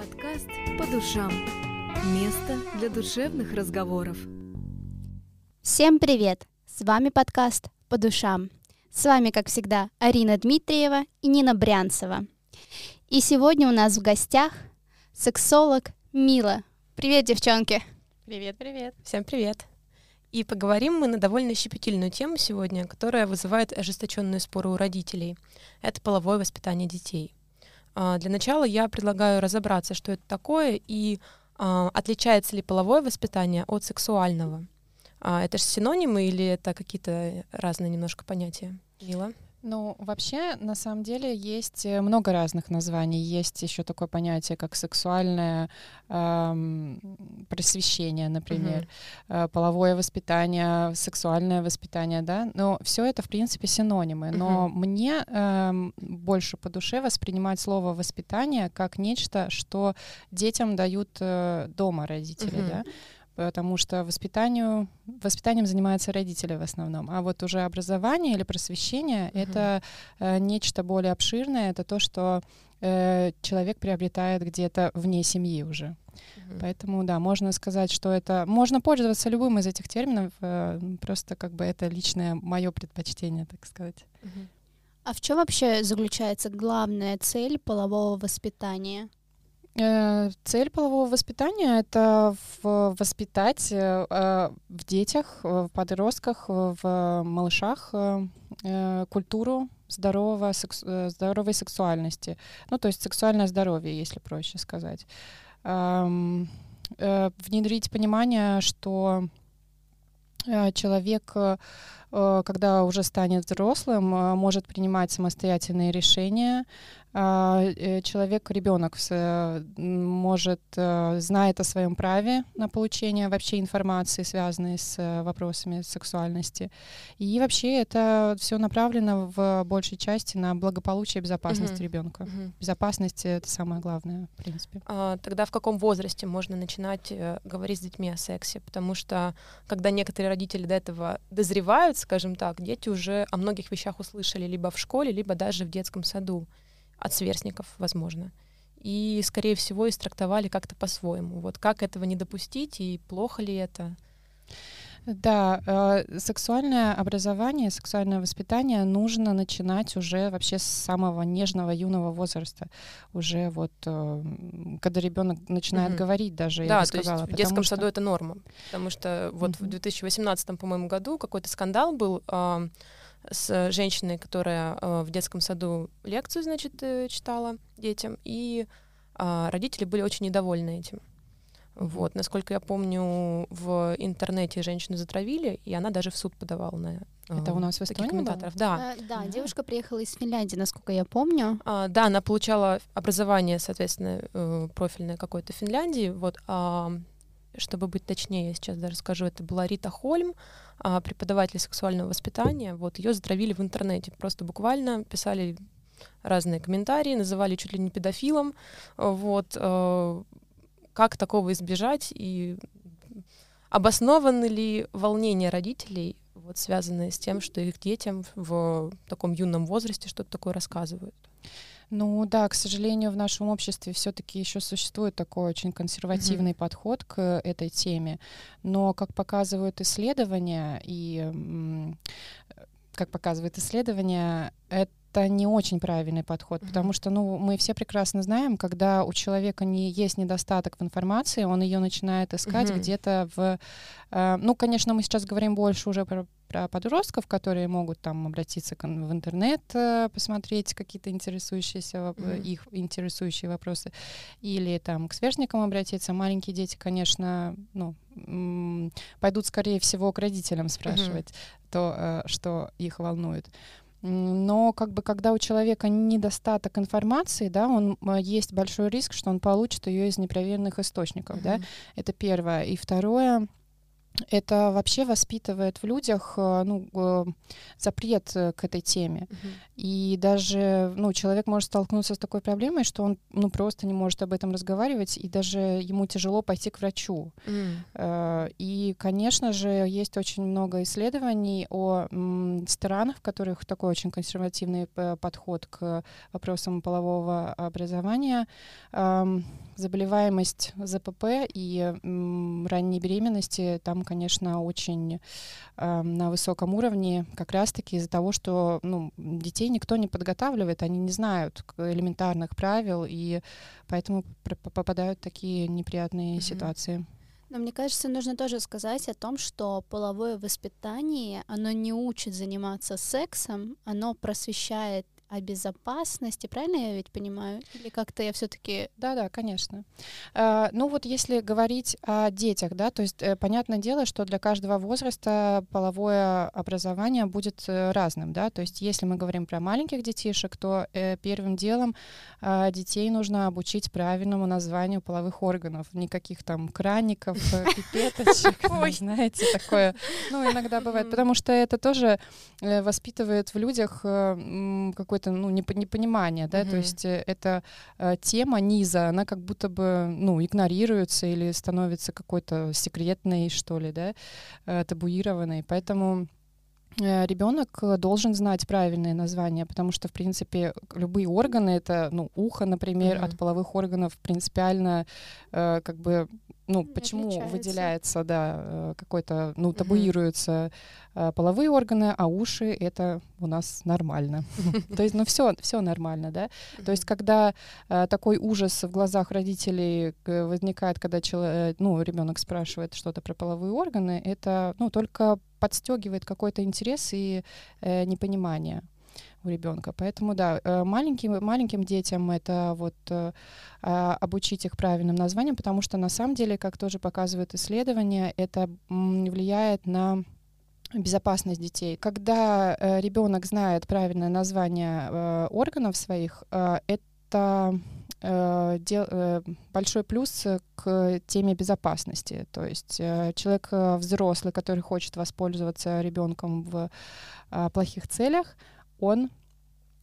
Подкаст «По душам». Место для душевных разговоров. Всем привет! С вами подкаст «По душам». С вами, как всегда, Арина Дмитриева и Нина Брянцева. И сегодня у нас в гостях сексолог Мила. Привет, девчонки! Привет, привет! Всем привет! И поговорим мы на довольно щепетильную тему сегодня, которая вызывает ожесточенные споры у родителей. Это половое воспитание детей. А, для начала я предлагаю разобраться, что это такое и а, отличается ли половое воспитание от сексуального. А, это же синонимы или это какие-то разные немножко понятия? Мила? Ну, вообще, на самом деле, есть э, много разных названий. Есть еще такое понятие, как сексуальное эм, просвещение, например, uh-huh. э, половое воспитание, сексуальное воспитание, да. Но все это, в принципе, синонимы. Но uh-huh. мне эм, больше по душе воспринимать слово воспитание как нечто, что детям дают э, дома родители, uh-huh. да потому что воспитанию, воспитанием занимаются родители в основном. А вот уже образование или просвещение угу. это э, нечто более обширное, это то, что э, человек приобретает где-то вне семьи уже. Угу. Поэтому, да, можно сказать, что это... Можно пользоваться любым из этих терминов, э, просто как бы это личное мое предпочтение, так сказать. Угу. А в чем вообще заключается главная цель полового воспитания? Э, цель полового воспитания — это воспитать э, э, в детях, в подростках, в малышах культуру здорового, здоровой сексуальности. Ну, то есть сексуальное здоровье, если проще сказать. Внедрить понимание, что человек когда уже станет взрослым, может принимать самостоятельные решения, человек, ребенок может, э, знает о своем праве на получение вообще информации, связанной с э, вопросами сексуальности. И вообще это все направлено в большей части на благополучие и безопасность угу. ребенка. Угу. Безопасность это самое главное, в принципе. А, тогда в каком возрасте можно начинать говорить с детьми о сексе? Потому что когда некоторые родители до этого дозревают, скажем так, дети уже о многих вещах услышали либо в школе, либо даже в детском саду от сверстников, возможно. И, скорее всего, истрактовали как-то по-своему. Вот как этого не допустить и плохо ли это? Да, э, сексуальное образование, сексуальное воспитание нужно начинать уже вообще с самого нежного юного возраста, уже вот э, когда ребенок начинает угу. говорить даже. Да, то сказала, есть в детском что... саду это норма, потому что вот угу. в 2018 по-моему году какой-то скандал был. Э, с женщиной, которая э, в детском саду лекцию, значит, э, читала детям, и э, родители были очень недовольны этим. Вот, насколько я помню, в интернете женщину затравили, и она даже в суд подавала на это у нас в Эстонии комментаторов. Да. А, да, девушка приехала из Финляндии, насколько я помню. А, да, она получала образование, соответственно, э, профильное какое-то в Финляндии. Вот, а, чтобы быть точнее, я сейчас даже скажу, это была Рита Хольм, а, преподаватель сексуального воспитания. Вот ее затравили в интернете, просто буквально писали разные комментарии, называли чуть ли не педофилом. Вот э, как такого избежать и обоснованы ли волнения родителей, вот связанные с тем, что их детям в таком юном возрасте что-то такое рассказывают? Ну да, к сожалению, в нашем обществе все-таки еще существует такой очень консервативный mm-hmm. подход к этой теме. Но, как показывают исследования, и как показывают исследования, это это не очень правильный подход, mm-hmm. потому что, ну, мы все прекрасно знаем, когда у человека не есть недостаток в информации, он ее начинает искать mm-hmm. где-то в, э, ну, конечно, мы сейчас говорим больше уже про, про подростков, которые могут там обратиться к, в интернет, э, посмотреть какие-то интересующиеся mm-hmm. их интересующие вопросы, или там к сверстникам обратиться. Маленькие дети, конечно, ну, пойдут скорее всего к родителям спрашивать mm-hmm. то, э, что их волнует. Но как бы когда у человека недостаток информации, да, он а, есть большой риск, что он получит ее из непроверенных источников, mm-hmm. да. Это первое. И второе, это вообще воспитывает в людях э, ну, э, запрет э, к этой теме. Uh-huh. И даже ну, человек может столкнуться с такой проблемой, что он ну, просто не может об этом разговаривать, и даже ему тяжело пойти к врачу. Uh-huh. И, конечно же, есть очень много исследований о странах, в которых такой очень консервативный подход к вопросам полового образования заболеваемость ЗПП и ранней беременности там, конечно, очень э, на высоком уровне, как раз-таки из-за того, что ну, детей никто не подготавливает, они не знают элементарных правил, и поэтому попадают в такие неприятные mm-hmm. ситуации. Но мне кажется, нужно тоже сказать о том, что половое воспитание, оно не учит заниматься сексом, оно просвещает о безопасности, правильно я ведь понимаю? Или как-то я все-таки... Да-да, конечно. Э, ну вот если говорить о детях, да, то есть э, понятное дело, что для каждого возраста половое образование будет э, разным, да, то есть если мы говорим про маленьких детишек, то э, первым делом э, детей нужно обучить правильному названию половых органов, никаких там краников, пипеточек, знаете, такое, ну иногда бывает, потому что это тоже воспитывает в людях какой какое-то ну, непонимание, да, mm-hmm. то есть э, эта э, тема низа, она как будто бы, ну, игнорируется или становится какой-то секретной, что ли, да, э, табуированной, поэтому ребенок должен знать правильные названия, потому что, в принципе, любые органы, это, ну, ухо, например, mm-hmm. от половых органов принципиально э, как бы ну, почему отличается. выделяется, да, э, какой-то, ну, табуируются э, половые органы, а уши это у нас нормально. То есть, ну, все, все нормально, да. То есть, когда э, такой ужас в глазах родителей возникает, когда человек, ну, ребенок спрашивает что-то про половые органы, это, ну, только подстегивает какой-то интерес и непонимание у ребенка. Поэтому да, э, маленьким, маленьким детям это вот э, а, обучить их правильным названиям, потому что на самом деле, как тоже показывают исследования, это влияет на безопасность детей. Когда э, ребенок знает правильное название э, органов своих, э, это э, дел, э, большой плюс к теме безопасности. То есть э, человек э, взрослый, который хочет воспользоваться ребенком в э, плохих целях, он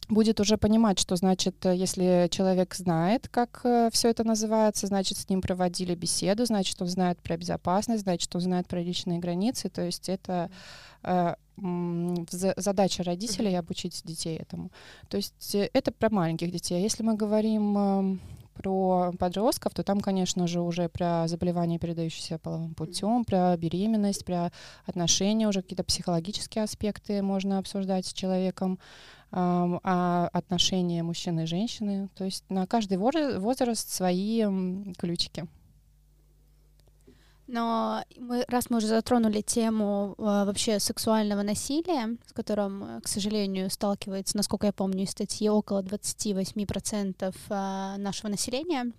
будет уже понимать, что значит, э, если человек знает, как э, все это называется, значит, с ним проводили беседу, значит, он знает про безопасность, значит, он знает про личные границы. То есть это э, задача родителей обучить детей этому. То есть э, это про маленьких детей. А если мы говорим э, про подростков, то там, конечно же, уже про заболевания, передающиеся половым путем, про беременность, про отношения, уже какие-то психологические аспекты можно обсуждать с человеком, а отношения мужчины и женщины. То есть на каждый возраст свои ключики. Но мы, раз мы уже затронули тему э, вообще сексуального насилия, с которым, э, к сожалению, сталкивается, насколько я помню, из статьи около 28% э, нашего населения,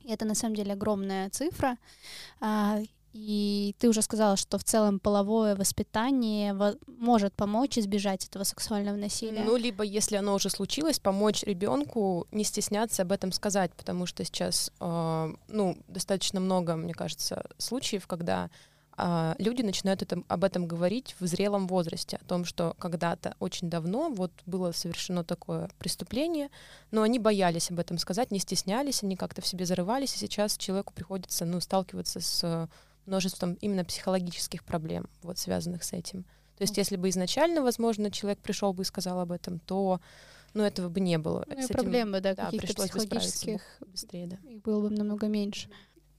и это на самом деле огромная цифра. А, и ты уже сказала, что в целом половое воспитание может помочь избежать этого сексуального насилия. Ну, либо если оно уже случилось, помочь ребенку не стесняться об этом сказать, потому что сейчас, э, ну, достаточно много, мне кажется, случаев, когда э, люди начинают это, об этом говорить в зрелом возрасте, о том, что когда-то очень давно вот было совершено такое преступление, но они боялись об этом сказать, не стеснялись, они как-то в себе зарывались, и сейчас человеку приходится, ну, сталкиваться с множеством именно психологических проблем, вот связанных с этим. То есть, если бы изначально, возможно, человек пришел бы и сказал об этом, то ну, этого бы не было. Ну, с этим, проблемы, да, да каких-то психологических быстрее, да. Их было бы намного меньше.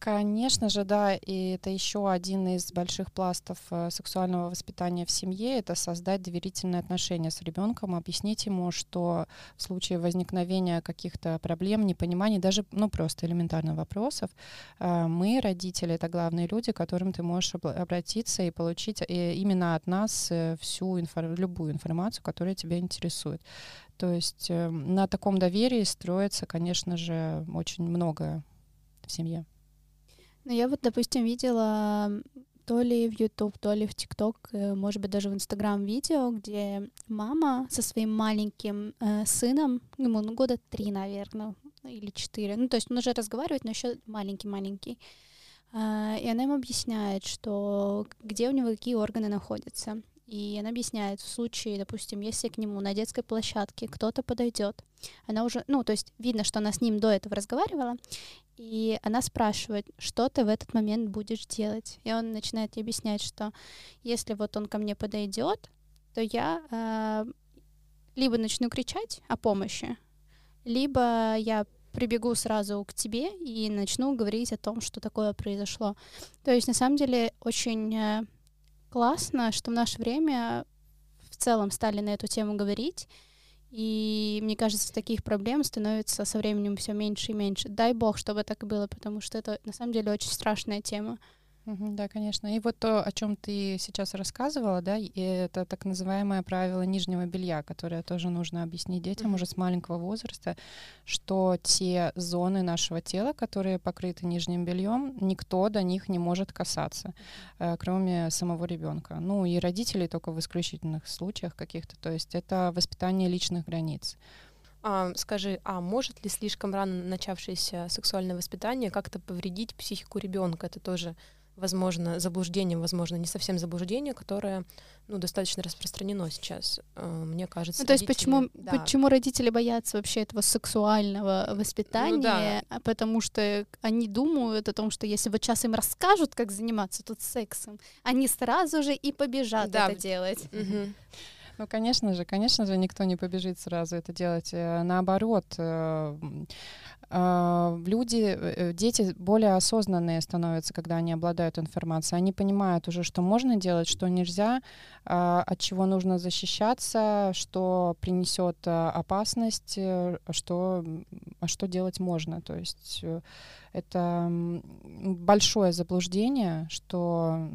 Конечно же, да, и это еще один из больших пластов э, сексуального воспитания в семье, это создать доверительные отношения с ребенком, объяснить ему, что в случае возникновения каких-то проблем, непониманий, даже, ну, просто элементарных вопросов, э, мы, родители, это главные люди, к которым ты можешь обратиться и получить э, именно от нас всю инфор любую информацию, которая тебя интересует. То есть на таком доверии строится, конечно же, очень многое в семье. Ну, я вот, допустим, видела то ли в YouTube, то ли в TikTok, э, может быть, даже в Instagram видео, где мама со своим маленьким э, сыном, ему ну, года три, наверное, или четыре, ну, то есть он уже разговаривает, но еще маленький-маленький. Э, и она ему объясняет, что где у него какие органы находятся. И она объясняет, в случае, допустим, если к нему на детской площадке кто-то подойдет, она уже, ну, то есть видно, что она с ним до этого разговаривала, и она спрашивает, что ты в этот момент будешь делать. И он начинает ей объяснять, что если вот он ко мне подойдет, то я э, либо начну кричать о помощи, либо я прибегу сразу к тебе и начну говорить о том, что такое произошло. То есть, на самом деле, очень э, классно, что в наше время в целом стали на эту тему говорить, и мне кажется, таких проблем становится со временем все меньше и меньше. Дай бог, чтобы так и было, потому что это на самом деле очень страшная тема. Да, конечно. И вот то, о чем ты сейчас рассказывала, да, это так называемое правило нижнего белья, которое тоже нужно объяснить детям mm-hmm. уже с маленького возраста, что те зоны нашего тела, которые покрыты нижним бельем, никто до них не может касаться, э, кроме самого ребенка. Ну и родителей только в исключительных случаях каких-то. То есть это воспитание личных границ. А, скажи, а может ли слишком рано начавшееся сексуальное воспитание как-то повредить психику ребенка? Это тоже возможно, заблуждение, возможно, не совсем заблуждение, которое ну, достаточно распространено сейчас, э, мне кажется. Ну, то есть почему, да. почему родители боятся вообще этого сексуального воспитания? Ну, да. А потому что они думают о том, что если вот сейчас им расскажут, как заниматься тут сексом, они сразу же и побежат да. это делать. Угу. Ну, конечно же, конечно же, никто не побежит сразу это делать. Э, наоборот, э, а, люди, э, дети более осознанные становятся, когда они обладают информацией. Они понимают уже, что можно делать, что нельзя, а, от чего нужно защищаться, что принесет а, опасность, что, а что делать можно. То есть это большое заблуждение, что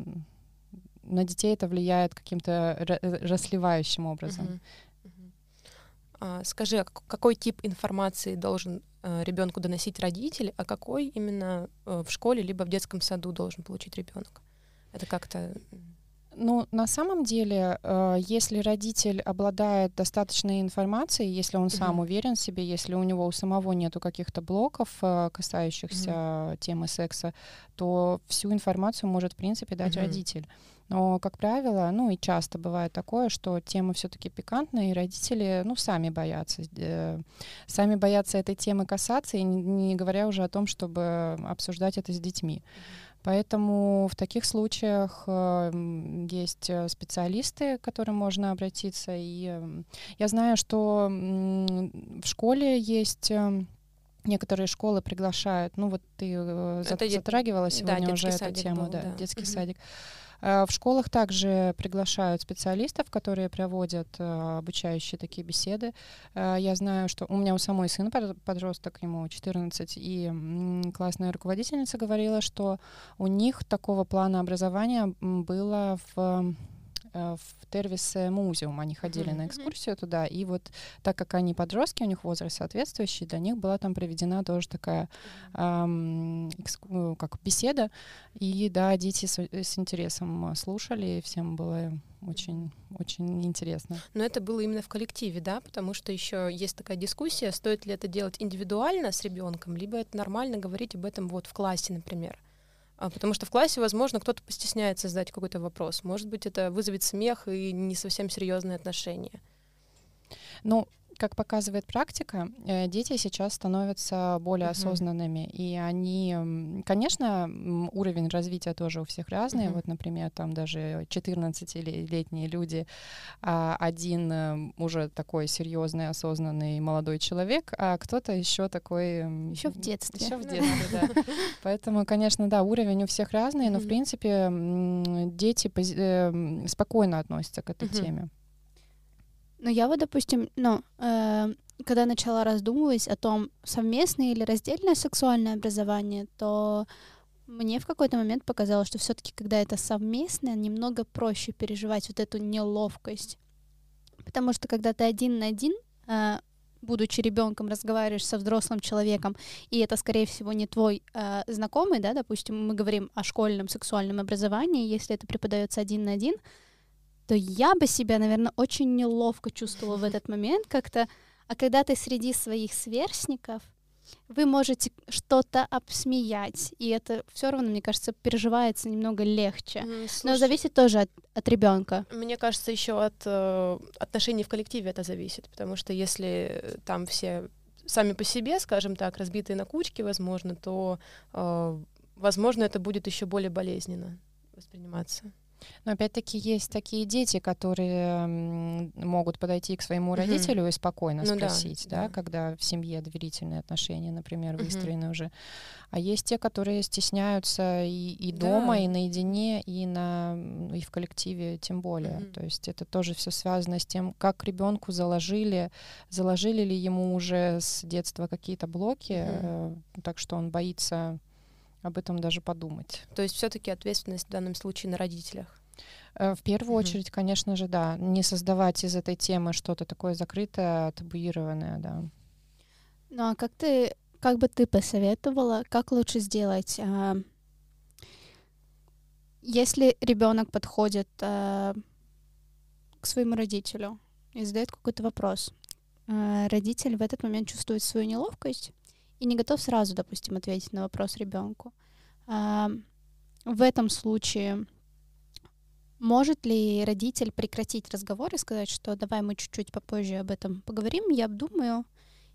на детей это влияет каким-то расливающим образом. Uh-huh. А, скажи, а какой тип информации должен э, ребенку доносить родитель, а какой именно э, в школе либо в детском саду должен получить ребенок? Это как-то ну, на самом деле, э, если родитель обладает достаточной информацией, если он сам mm-hmm. уверен в себе, если у него у самого нету каких-то блоков, касающихся mm-hmm. темы секса, то всю информацию может, в принципе, дать mm-hmm. родитель. Но, как правило, ну и часто бывает такое, что тема все-таки пикантная, и родители, ну, сами боятся, э, сами боятся этой темы касаться, и не, не говоря уже о том, чтобы обсуждать это с детьми. Поэтому в таких случаях э, есть э, специалисты, к которым можно обратиться. И э, я знаю, что в школе есть э, некоторые школы приглашают, ну вот ты э, затрагивала сегодня да, уже эту тему, был, да, да, детский угу. садик. Э, в школах также приглашают специалистов, которые проводят э, обучающие такие беседы. Э, я знаю, что у меня у самой сын подросток, ему 14, и классная руководительница говорила, что у них такого плана образования было в в Тервисе музеум. Они ходили mm-hmm. на экскурсию туда, и вот так как они подростки, у них возраст соответствующий, для них была там проведена тоже такая эм, экску- как беседа, и да, дети с, с интересом слушали, и всем было очень, очень интересно. Но это было именно в коллективе, да, потому что еще есть такая дискуссия, стоит ли это делать индивидуально с ребенком, либо это нормально говорить об этом вот в классе, например. А, потому что в классе, возможно, кто-то постесняется задать какой-то вопрос. Может быть, это вызовет смех и не совсем серьезные отношения. Ну, как показывает практика, э, дети сейчас становятся более uh-huh. осознанными, и они, конечно, уровень развития тоже у всех разный. Uh-huh. Вот, например, там даже 14-летние люди, а один э, уже такой серьезный, осознанный молодой человек, а кто-то еще такой... Еще в детстве. Еще в детстве, да. Поэтому, конечно, да, уровень у всех разный, но, в принципе, дети э, спокойно относятся к этой теме. Ну, я вот, допустим, ну, э, когда начала раздумывать о том, совместное или раздельное сексуальное образование, то мне в какой-то момент показалось, что все-таки, когда это совместное, немного проще переживать вот эту неловкость. Потому что когда ты один на один, э, будучи ребенком, разговариваешь со взрослым человеком, и это, скорее всего, не твой э, знакомый, да, допустим, мы говорим о школьном сексуальном образовании, если это преподается один на один, то я бы себя, наверное, очень неловко чувствовала в этот момент как-то. А когда ты среди своих сверстников, вы можете что-то обсмеять, и это все равно, мне кажется, переживается немного легче. Слушай, Но зависит тоже от, от ребенка. Мне кажется, еще от э, отношений в коллективе это зависит, потому что если там все сами по себе, скажем так, разбитые на кучки, возможно, то, э, возможно, это будет еще более болезненно восприниматься. Но опять-таки есть такие дети, которые могут подойти к своему родителю и спокойно ну, спросить, да, да, да, когда в семье доверительные отношения, например, выстроены угу. уже. А есть те, которые стесняются и, и дома, да. и наедине, и на и в коллективе, тем более. Угу. То есть это тоже все связано с тем, как ребенку заложили, заложили ли ему уже с детства какие-то блоки, угу. э, так что он боится об этом даже подумать. То есть все-таки ответственность в данном случае на родителях? Э, в первую mm-hmm. очередь, конечно же, да. Не создавать из этой темы что-то такое закрытое, табуированное, да. Ну а как ты, как бы ты посоветовала, как лучше сделать, а, если ребенок подходит а, к своему родителю и задает какой-то вопрос, а, родитель в этот момент чувствует свою неловкость и не готов сразу, допустим, ответить на вопрос ребенку. В этом случае может ли родитель прекратить разговор и сказать, что давай мы чуть-чуть попозже об этом поговорим, я обдумаю,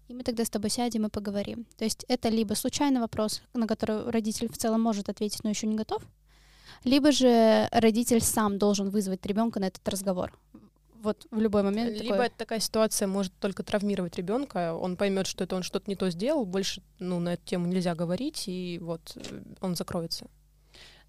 и мы тогда с тобой сядем и поговорим. То есть это либо случайный вопрос, на который родитель в целом может ответить, но еще не готов, либо же родитель сам должен вызвать ребенка на этот разговор. Вот в любой момент. Либо такое... такая ситуация может только травмировать ребенка, он поймет, что это он что-то не то сделал, больше ну, на эту тему нельзя говорить, и вот э, он закроется.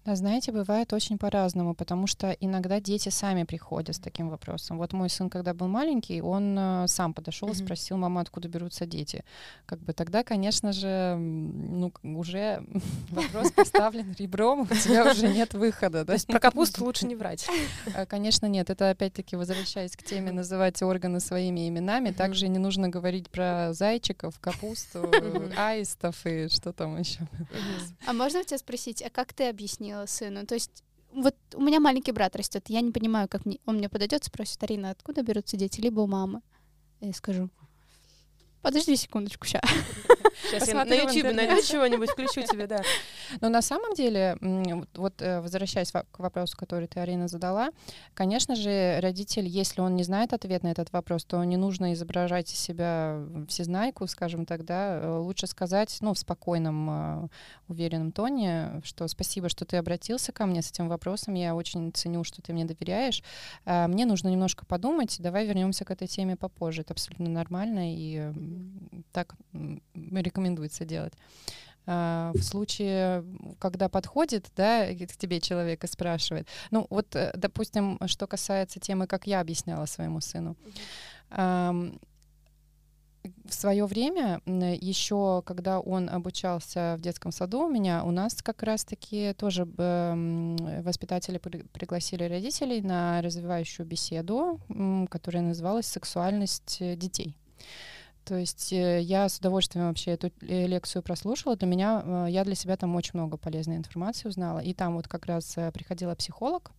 Да, знаете, бывает очень по-разному, потому что иногда дети сами приходят с таким вопросом. Вот мой сын, когда был маленький, он э, сам подошел и спросил маму, откуда берутся дети. Как бы тогда, конечно же, ну, уже вопрос поставлен ребром, у тебя уже нет выхода. То есть про капусту лучше не врать. Э, конечно, нет. Это опять-таки, возвращаясь к теме, называть органы своими именами. Также не нужно говорить про зайчиков, капусту, аистов и что там еще. А можно тебя спросить, а как ты объяснил объяснила сыну. То есть вот у меня маленький брат растет, я не понимаю, как мне, он мне подойдет, спросит, Арина, откуда берутся дети, либо у мамы. Я скажу, подожди секундочку, сейчас. Сейчас я на YouTube найду чего-нибудь, включу тебе, да. Но на самом деле, вот э, возвращаясь к вопросу, который ты, Арина, задала, конечно же, родитель, если он не знает ответ на этот вопрос, то не нужно изображать из себя всезнайку, скажем так, да, э, лучше сказать, ну, в спокойном, э, уверенном тоне, что спасибо, что ты обратился ко мне с этим вопросом, я очень ценю, что ты мне доверяешь, мне нужно немножко подумать, давай вернемся к этой теме попозже, это абсолютно нормально, и так рекомендуется делать. А, в случае, когда подходит, да, к тебе человек и спрашивает. Ну, вот, э, допустим, что касается темы, как я объясняла своему сыну. В свое время, еще когда он обучался в детском саду у меня, у нас как раз-таки тоже воспитатели пригласили родителей на развивающую беседу, которая называлась «Сексуальность детей». То есть э, я с удовольствием вообще эту лекцию прослушала. Для меня, э, я для себя там очень много полезной информации узнала. И там вот как раз э, приходила психолог,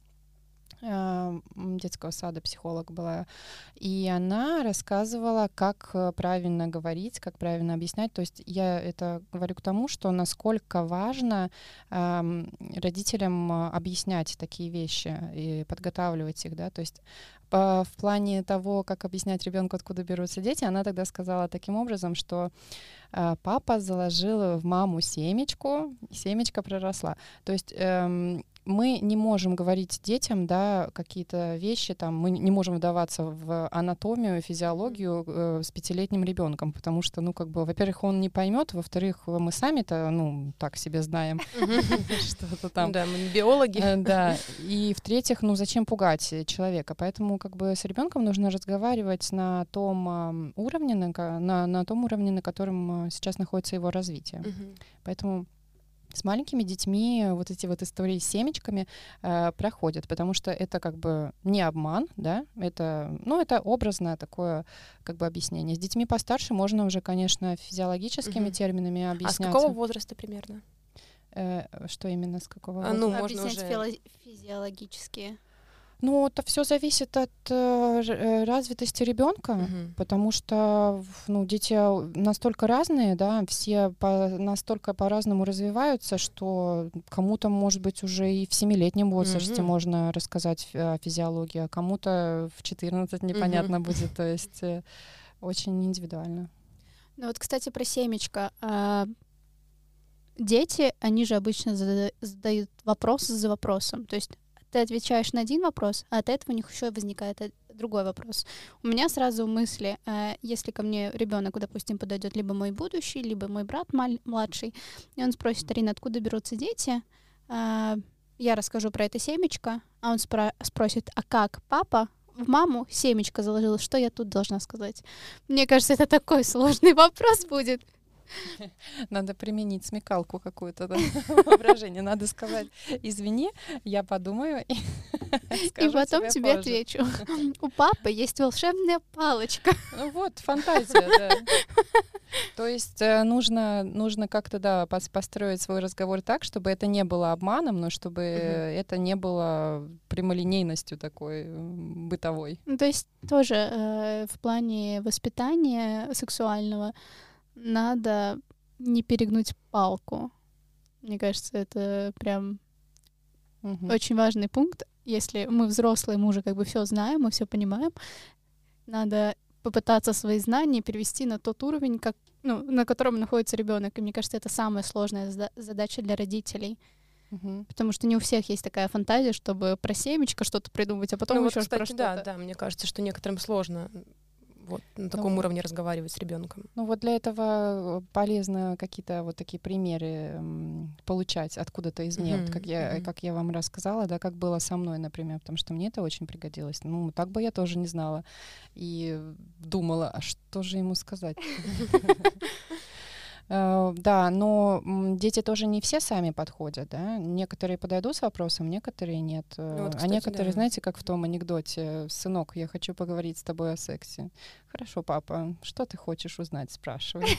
детского сада психолог была, и она рассказывала, как правильно говорить, как правильно объяснять. То есть я это говорю к тому, что насколько важно родителям объяснять такие вещи и подготавливать их, да, то есть в плане того, как объяснять ребенку, откуда берутся дети, она тогда сказала таким образом, что э, папа заложил в маму семечку, и семечко проросла. То есть эм, мы не можем говорить детям, да, какие-то вещи, там, мы не можем вдаваться в анатомию, физиологию э, с пятилетним ребенком, потому что, ну, как бы, во-первых, он не поймет, во-вторых, мы сами-то, ну, так себе знаем что-то там. Да, мы биологи. Э, да, и в-третьих, ну, зачем пугать человека? Поэтому, как бы, с ребенком нужно разговаривать на том уровне, на, на том уровне, на котором э, сейчас находится его развитие. Поэтому с маленькими детьми вот эти вот истории с семечками э, проходят, потому что это как бы не обман, да, это, ну, это образное такое как бы объяснение. С детьми постарше можно уже, конечно, физиологическими угу. терминами объяснять. А с какого возраста примерно? Э, что именно с какого а, ну, возраста? Можно уже... физиологические. Ну, это все зависит от э, э развитости ребенка, угу. потому что ну, дети настолько разные, да, все по, настолько по-разному развиваются, что кому-то, может быть, уже и в семилетнем возрасте угу. можно рассказать о физиологии, а кому-то в 14 непонятно угу. будет. То есть э, очень индивидуально. Ну вот, кстати, про семечко. А, дети, они же обычно задают вопросы за вопросом. То есть ты отвечаешь на один вопрос, а от этого у них еще возникает э, другой вопрос. У меня сразу мысли, э, если ко мне ребенок, допустим, подойдет либо мой будущий, либо мой брат младший, и он спросит, Арина, откуда берутся дети? Э, я расскажу про это семечко, а он спро- спросит, а как папа в маму семечко заложила, что я тут должна сказать? Мне кажется, это такой сложный вопрос будет. Надо применить смекалку какую-то, да, воображение. Надо сказать, извини, я подумаю и И потом тебе отвечу. У папы есть волшебная палочка. Ну вот, фантазия, да. То есть э, нужно, нужно как-то, да, построить свой разговор так, чтобы это не было обманом, но чтобы это не было прямолинейностью такой бытовой. Ну, то есть тоже э, в плане воспитания сексуального надо не перегнуть палку. Мне кажется, это прям угу. очень важный пункт. Если мы взрослые, мы уже как бы все знаем, мы все понимаем, надо попытаться свои знания перевести на тот уровень, как, ну, на котором находится ребенок. И мне кажется, это самая сложная задача для родителей. Угу. Потому что не у всех есть такая фантазия, чтобы про семечко что-то придумать, а потом ну, еще вот, кстати, про что-то. Да, да, мне кажется, что некоторым сложно вот на таком ну, уровне разговаривать с ребенком. Ну вот для этого э, полезно какие-то вот такие примеры получать откуда-то извне, mm-hmm. вот как я mm-hmm. как я вам рассказала, да, как было со мной, например, потому что мне это очень пригодилось. Ну так бы я тоже не знала и думала, а что же ему сказать? Э, да, но дети тоже не все сами подходят, да. Некоторые подойдут с вопросом, некоторые нет. Э, ну вот, а кстати, а некоторые, да. знаете, как в том анекдоте, сынок, я хочу поговорить с тобой о сексе. Хорошо, папа, что ты хочешь узнать, спрашивай.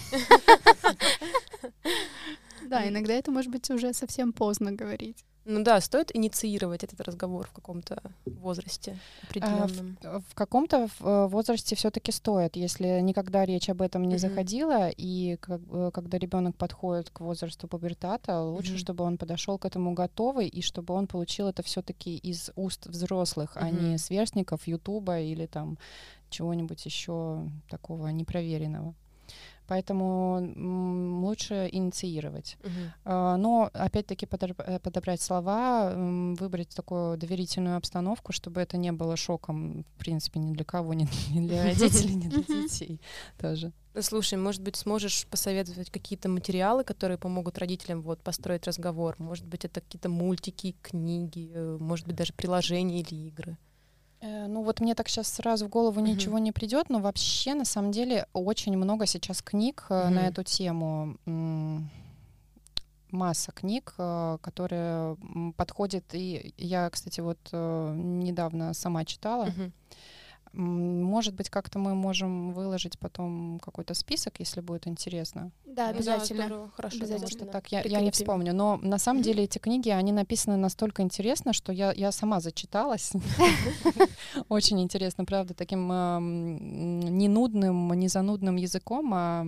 Да, иногда это может быть уже совсем поздно говорить. Ну да, стоит инициировать этот разговор в каком-то возрасте определенном. А, в, в каком-то э, возрасте все-таки стоит, если никогда речь об этом не mm-hmm. заходила, и как, когда ребенок подходит к возрасту пубертата, лучше, mm-hmm. чтобы он подошел к этому готовый, и чтобы он получил это все-таки из уст взрослых, mm-hmm. а не сверстников Ютуба или там чего-нибудь еще такого непроверенного. Поэтому лучше инициировать. Uh-huh. Но опять-таки э, подобрать слова, выбрать такую доверительную обстановку, чтобы это не было шоком, в принципе, ни для кого, ни для родителей, ни для детей тоже. Слушай, может быть, сможешь посоветовать какие-то материалы, которые помогут родителям вот построить разговор? Может быть, это какие-то мультики, книги, э, может быть, даже приложения или игры? Э, ну вот мне так сейчас сразу в голову mm-hmm. ничего не придет, но вообще на самом деле очень много сейчас книг mm-hmm. на эту тему. Масса книг, э, которые подходят. И я, кстати, вот недавно сама читала. Mm-hmm. Может быть, как-то мы можем выложить потом какой-то список, если будет интересно. Да, обязательно. Да, Хорошо, обязательно. Потому что так я, я не вспомню. Но на самом деле эти книги, они написаны настолько интересно, что я, я сама зачиталась. Очень интересно, правда, таким не нудным, не занудным языком, а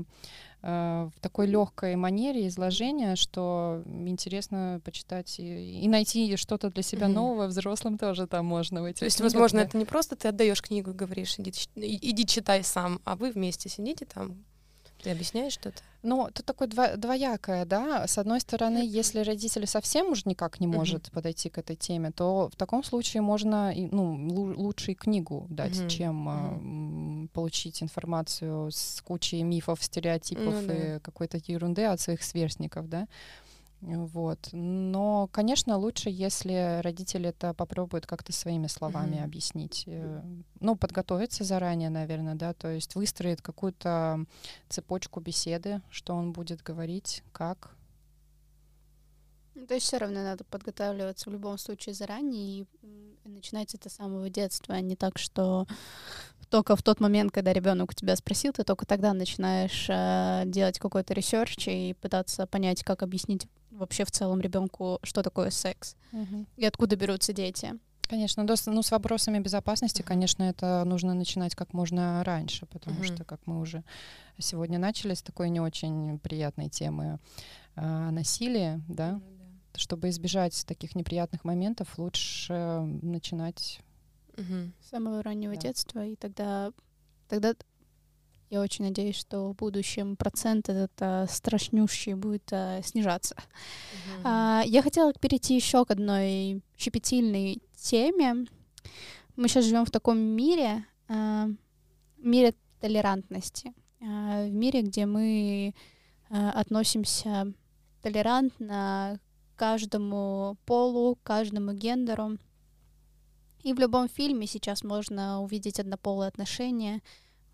в такой легкой манере изложения, что интересно почитать и, и найти что-то для себя mm-hmm. нового взрослым тоже там можно. В этих То есть, возможно, это не просто ты отдаешь книгу и говоришь, иди, иди читай сам, а вы вместе сидите там ты объясняешь что-то? Ну, это такое дво, двоякое, да. С одной стороны, если родитель совсем уж никак не может uh-huh. подойти к этой теме, то в таком случае можно ну, лучше и книгу дать, uh-huh. чем. Э, получить информацию с кучей мифов, стереотипов ну, и какой-то ерунды от своих сверстников, да. Вот. Но, конечно, лучше, если родители это попробуют как-то своими словами mm-hmm. объяснить. Э, ну, подготовиться заранее, наверное, да, то есть выстроить какую-то цепочку беседы, что он будет говорить, как. Ну, то есть все равно надо подготавливаться в любом случае заранее и начинать это с самого детства, а не так, что только в тот момент, когда ребенок у тебя спросил, ты только тогда начинаешь э, делать какой-то research и пытаться понять, как объяснить вообще в целом ребенку, что такое секс угу. и откуда берутся дети. Конечно, ну с вопросами безопасности, конечно, это нужно начинать как можно раньше, потому угу. что, как мы уже сегодня начали с такой не очень приятной темы э, насилия, да, да, чтобы избежать таких неприятных моментов, лучше начинать угу. с самого раннего да. детства, и тогда тогда я очень надеюсь, что в будущем процент этот а, страшнющий будет а, снижаться. Mm-hmm. А, я хотела перейти еще к одной щепетильной теме. Мы сейчас живем в таком мире, э, мире толерантности, э, в мире, где мы э, относимся толерантно к каждому полу, каждому гендеру. И в любом фильме сейчас можно увидеть однополые отношения.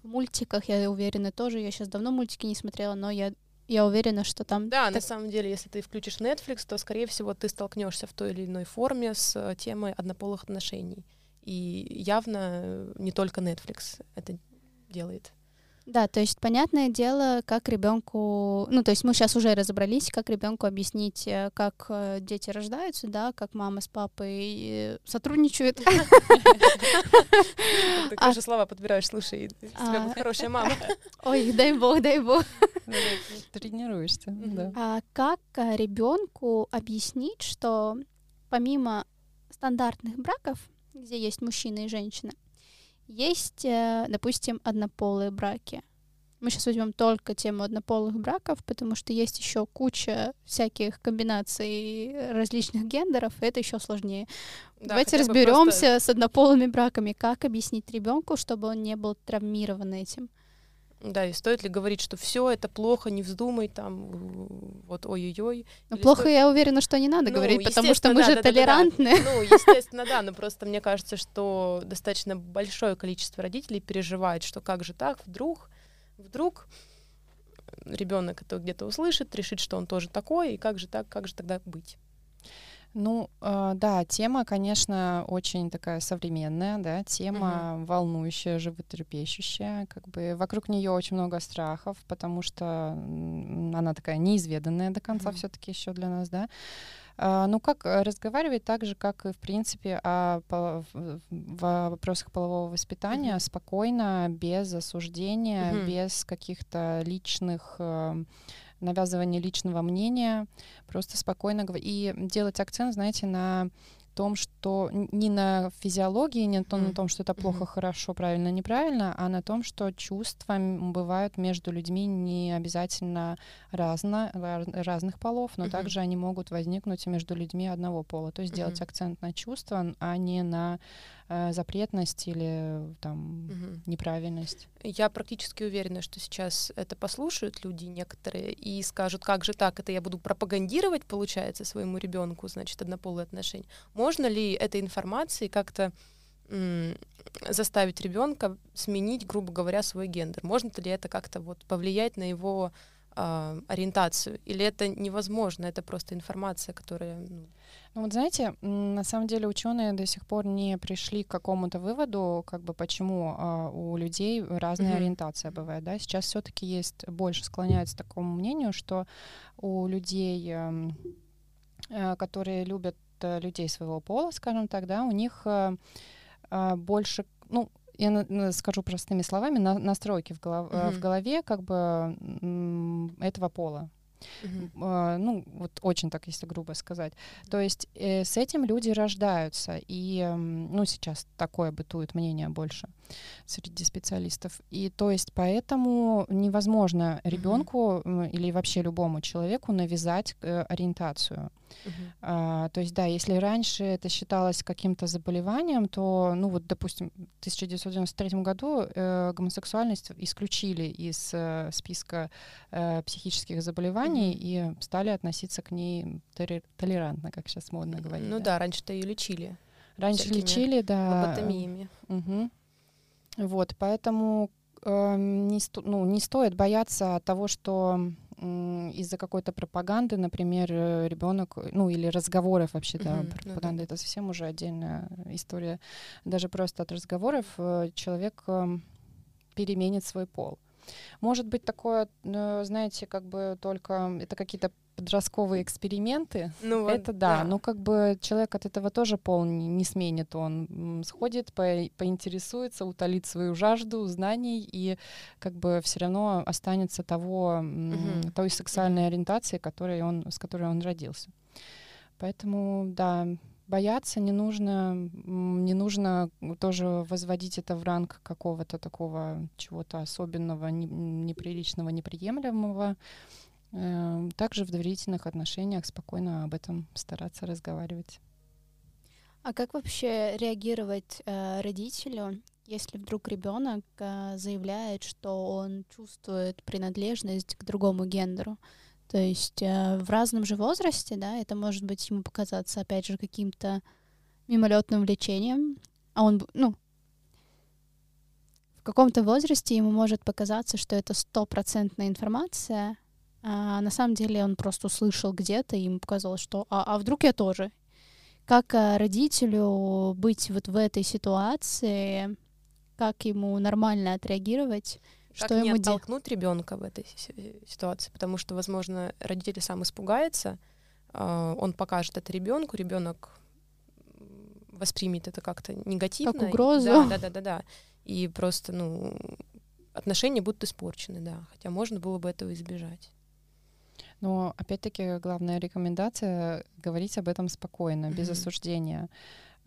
В мультиках, я уверена, тоже. Я сейчас давно мультики не смотрела, но я я уверена, что там... Да, так... на самом деле, если ты включишь Netflix, то, скорее всего, ты столкнешься в той или иной форме с э, темой однополых отношений. И явно не только Netflix это делает. Да, то есть понятное дело, как ребенку, ну то есть мы сейчас уже разобрались, как ребенку объяснить, э, как э, дети рождаются, да, как мама с папой э, сотрудничают. Ты тоже слова подбираешь, слушай, тебя будет хорошая мама. Ой, дай бог, дай бог. Тренируешься, да. А как ребенку объяснить, что помимо стандартных браков, где есть мужчина и женщина, есть, э, допустим, однополые браки. Мы сейчас возьмем только тему однополых браков, потому что есть еще куча всяких комбинаций различных гендеров, и это еще сложнее. Да, Давайте разберемся просто... с однополыми браками, как объяснить ребенку, чтобы он не был травмирован этим. Да, и стоит ли говорить, что все это плохо, не вздумай, там, вот ой-ой-ой. Ну, плохо, стоит... я уверена, что не надо ну, говорить, потому что мы да, же да, толерантны. Да, да. Ну, естественно, да, но просто мне кажется, что достаточно большое количество родителей переживает, что как же так, вдруг, вдруг ребенок это где-то услышит, решит, что он тоже такой, и как же так, как же тогда быть? Ну, э, да, тема, конечно, очень такая современная, да, тема угу. волнующая, животрепещущая, как бы вокруг нее очень много страхов, потому что она такая неизведанная до конца угу. все-таки еще для нас, да. Uh, ну, как э, разговаривать так же, как и, в принципе, о, в, в вопросах полового воспитания, mm-hmm. спокойно, без осуждения, mm-hmm. без каких-то личных uh, навязывание личного мнения, просто спокойно и делать акцент, знаете, на том, что не на физиологии, не mm. на том, что это плохо, mm-hmm. хорошо, правильно, неправильно, а на том, что чувства бывают между людьми не обязательно разно, разных полов, но mm-hmm. также они могут возникнуть между людьми одного пола. То есть mm-hmm. делать акцент на чувства, а не на э, запретность или там угу. неправильность. Я практически уверена, что сейчас это послушают люди некоторые и скажут, как же так, это я буду пропагандировать, получается, своему ребенку, значит, однополые отношения. Можно ли этой информацией как-то заставить ребенка сменить, грубо говоря, свой гендер? Можно ли это как-то вот повлиять на его э, ориентацию? Или это невозможно? Это просто информация, которая ну, ну вот знаете, на самом деле ученые до сих пор не пришли к какому-то выводу, как бы почему э, у людей разная mm-hmm. ориентация бывает, да. Сейчас все-таки есть больше склоняется к такому мнению, что у людей, э, э, которые любят э, людей своего пола, скажем так, да, у них э, э, больше, ну я скажу простыми словами, на, настройки в, голов, mm-hmm. в голове как бы этого пола. Uh-huh. ну, вот очень так, если грубо сказать. То есть э, с этим люди рождаются, и, э, ну, сейчас такое бытует мнение больше среди специалистов. И то есть поэтому невозможно ребенку uh-huh. или вообще любому человеку навязать э, ориентацию. Uh-huh. А, то есть, да, если раньше это считалось каким-то заболеванием, то, ну вот, допустим, в 1993 году э, гомосексуальность исключили из э, списка э, психических заболеваний uh-huh. и стали относиться к ней толерантно, как сейчас модно говорить. Ну да, да раньше-то ее лечили. Раньше лечили, да. Лоботомиями. Угу. Вот, поэтому э, не, сто, ну, не стоит бояться того, что из-за какой-то пропаганды, например, э, ребенок, ну или разговоров вообще, да, mm-hmm. пропаганда это совсем уже отдельная история. Даже просто от разговоров э, человек эм, переменит свой пол. Может быть такое, знаете, как бы только это какие-то подростковые эксперименты, ну, вот, это да, да, но как бы человек от этого тоже пол не, не сменит, он сходит, по, поинтересуется, утолит свою жажду знаний и как бы все равно останется того, угу. той сексуальной ориентации, которой он, с которой он родился. Поэтому, да, бояться не нужно, не нужно тоже возводить это в ранг какого-то такого чего-то особенного, неприличного, неприемлемого. Эм, также в доверительных отношениях спокойно об этом стараться разговаривать. А как вообще реагировать э, родителю, если вдруг ребенок э, заявляет, что он чувствует принадлежность к другому гендеру? То есть э, в разном же возрасте, да, это может быть ему показаться, опять же, каким-то мимолетным влечением, а он, ну, в каком-то возрасте ему может показаться, что это стопроцентная информация, а на самом деле он просто услышал где-то, и ему показалось, что а, а вдруг я тоже. Как а, родителю быть вот в этой ситуации, как ему нормально отреагировать, как что не ему оттолкнуть ребенка в этой ситуации, потому что, возможно, родитель сам испугается, а, он покажет это ребенку, ребенок воспримет это как-то негативно. Как угрозу. Да, да, да, да, да. И просто, ну, отношения будут испорчены, да. Хотя можно было бы этого избежать. Но опять-таки главная рекомендация говорить об этом спокойно, без mm-hmm. осуждения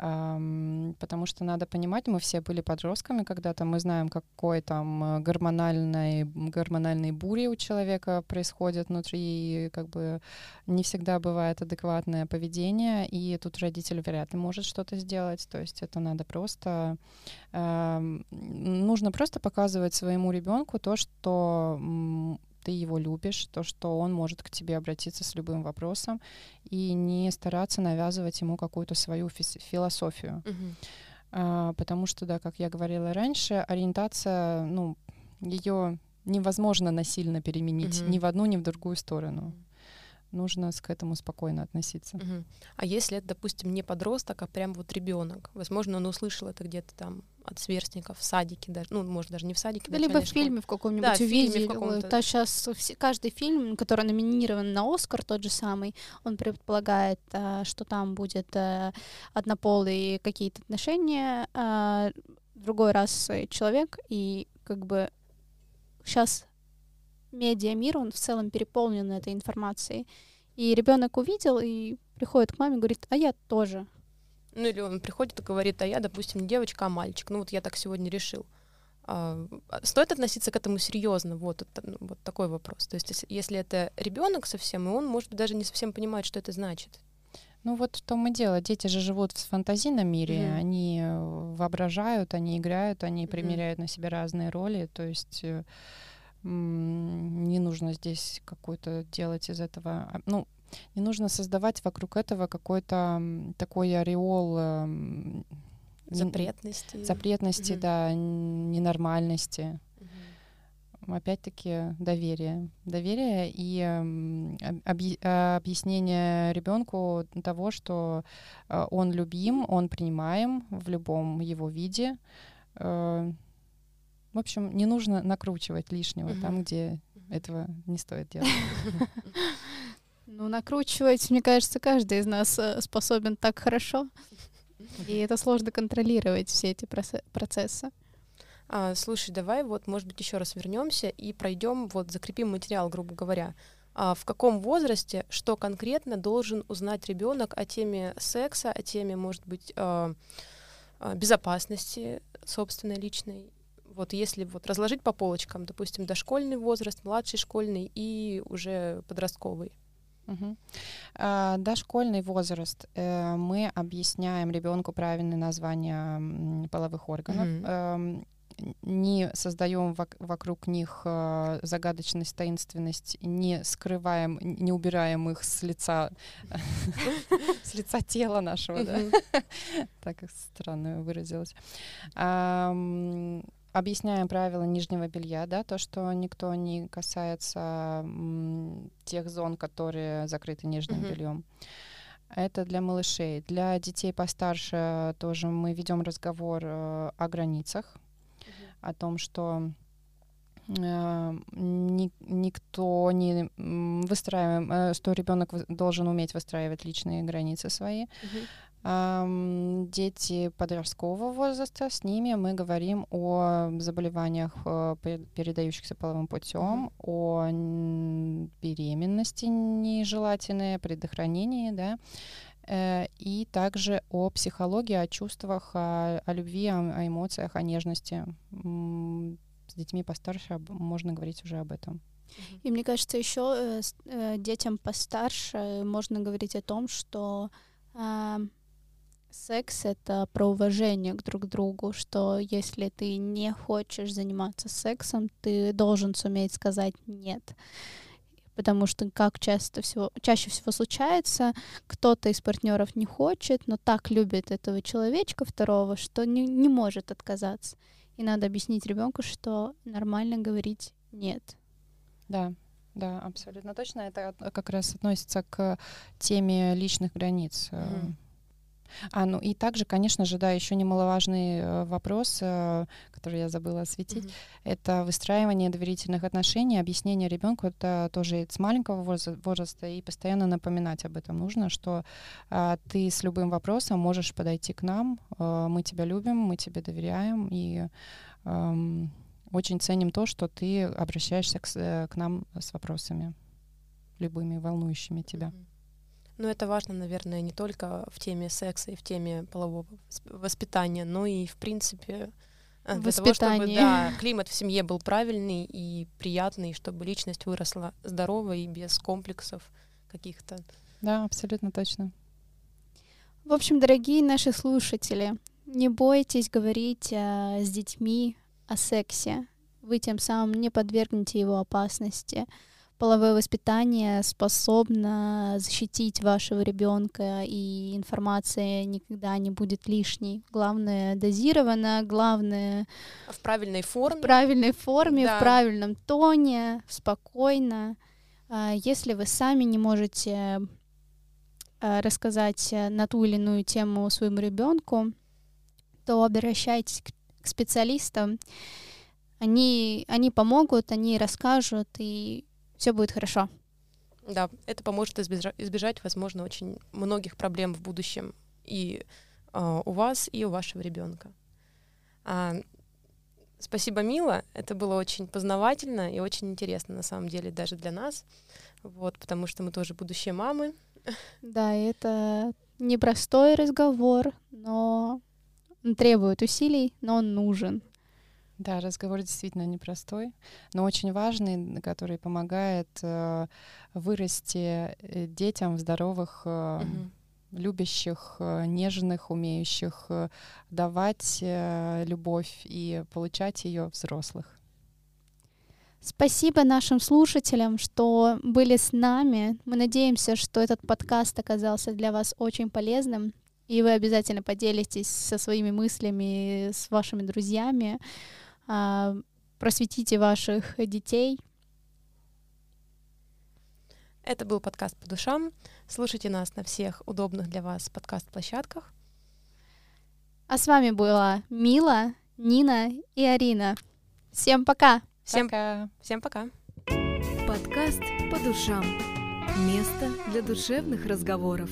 потому что надо понимать, мы все были подростками когда-то, мы знаем, какой там э, гормональной, гормональной бури у человека происходит внутри, и как бы не всегда бывает адекватное поведение, и тут родитель вряд ли может что-то сделать, то есть это надо просто, э, нужно просто показывать своему ребенку то, что ты его любишь, то, что он может к тебе обратиться с любым вопросом, и не стараться навязывать ему какую-то свою философию. Uh-huh. А, потому что, да, как я говорила раньше, ориентация, ну, ее невозможно насильно переменить uh-huh. ни в одну, ни в другую сторону нужно к этому спокойно относиться. Угу. А если это, допустим, не подросток, а прям вот ребенок, возможно, он услышал это где-то там от сверстников в садике даже, ну, может, даже не в садике. Да, либо в фильме в каком-нибудь да, увидели. В да, сейчас каждый фильм, который номинирован на Оскар, тот же самый, он предполагает, а, что там будет а, однополые какие-то отношения, а, другой раз человек, и как бы сейчас медиа-мир, он в целом переполнен этой информацией. И ребенок увидел и приходит к маме и говорит, а я тоже. Ну или он приходит и говорит, а я, допустим, не девочка, а мальчик. Ну вот я так сегодня решил. А, а стоит относиться к этому серьезно? Вот, ну, вот такой вопрос. То есть если это ребенок совсем, и он, может быть, даже не совсем понимает, что это значит. Ну вот в том и дело. Дети же живут в фантазийном мире, mm-hmm. они э, воображают, они играют, они mm-hmm. примеряют на себя разные роли. То есть э, не нужно здесь какой-то делать из этого, а, ну, не нужно создавать вокруг этого какой-то такой ореол эм, запретности, запретности, угу. да, ненормальности. Угу. Опять-таки доверие, доверие и объяснение ребенку того, что э, он любим, он принимаем в любом его виде э, в общем, не нужно накручивать лишнего угу. там, где этого не стоит делать. Ну, накручивать, мне кажется, каждый из нас э, способен так хорошо. И это сложно контролировать все эти процессы. А, слушай, давай вот, может быть, еще раз вернемся и пройдем, вот закрепим материал, грубо говоря. А в каком возрасте, что конкретно должен узнать ребенок о теме секса, о теме, может быть, э, безопасности собственной личной вот если вот разложить по полочкам, допустим, дошкольный возраст, младший школьный и уже подростковый. Угу. А, дошкольный возраст. Э, мы объясняем ребенку правильное название половых органов. Угу не создаем вокруг них э, загадочность, таинственность, не скрываем, не убираем их с лица, с лица тела нашего, да? Так странно выразилась объясняем правила нижнего белья, да, то, что никто не касается тех зон, которые закрыты нижним mm-hmm. бельем. Это для малышей. Для детей постарше тоже мы ведем разговор э, о границах, mm-hmm. о том, что э, ни, никто не выстраиваем, э, что ребенок должен уметь выстраивать личные границы свои. Mm-hmm дети подросткового возраста, с ними мы говорим о заболеваниях, э, передающихся половым путем, mm-hmm. о беременности нежелательной, предохранении, да, э, и также о психологии, о чувствах, о, о любви, о, о эмоциях, о нежности. С детьми постарше можно говорить уже об этом. И мне кажется, еще э, детям постарше можно говорить о том, что секс — это про уважение к друг другу, что если ты не хочешь заниматься сексом, ты должен суметь сказать «нет». Потому что, как часто всего, чаще всего случается, кто-то из партнеров не хочет, но так любит этого человечка второго, что не, не может отказаться. И надо объяснить ребенку, что нормально говорить «нет». Да, да, абсолютно точно. Это как раз относится к теме личных границ. Mm-hmm а, ну и также, конечно же, да, еще немаловажный э, вопрос, э, который я забыла осветить, mm-hmm. это выстраивание доверительных отношений, объяснение ребенку, это тоже с маленького возраста, и постоянно напоминать об этом нужно, что а, ты с любым вопросом можешь подойти к нам, а, мы тебя любим, мы тебе доверяем, и а, очень ценим то, что ты обращаешься к, к нам с вопросами любыми, волнующими тебя. Mm-hmm. Ну, это важно, наверное, не только в теме секса и в теме полового воспитания, но и, в принципе, э, для того, чтобы да, климат в семье был правильный и приятный, чтобы личность выросла здоровой и без комплексов каких-то. Да, абсолютно точно. В общем, дорогие наши слушатели, не бойтесь говорить а, с детьми о сексе. Вы тем самым не подвергнете его опасности половое воспитание способно защитить вашего ребенка, и информация никогда не будет лишней. Главное дозировано, главное в правильной форме, в правильной форме, да. в правильном тоне, спокойно. А, если вы сами не можете а, рассказать на ту или иную тему своему ребенку, то обращайтесь к специалистам. Они, они помогут, они расскажут, и все будет хорошо. Да, это поможет избежать, избежать, возможно, очень многих проблем в будущем и э, у вас, и у вашего ребенка. А, спасибо, Мила. Это было очень познавательно и очень интересно, на самом деле, даже для нас. Вот, потому что мы тоже будущие мамы. Да, это непростой разговор, но он требует усилий, но он нужен. Да, разговор действительно непростой, но очень важный, который помогает э, вырасти э, детям в здоровых, э, угу. любящих, э, нежных, умеющих э, давать э, любовь и получать ее взрослых. Спасибо нашим слушателям, что были с нами. Мы надеемся, что этот подкаст оказался для вас очень полезным, и вы обязательно поделитесь со своими мыслями с вашими друзьями. А, просветите ваших детей. Это был подкаст по душам. Слушайте нас на всех удобных для вас подкаст-площадках. А с вами была Мила, Нина и Арина. Всем пока! Всем пока! Всем пока! Подкаст по душам. Место для душевных разговоров.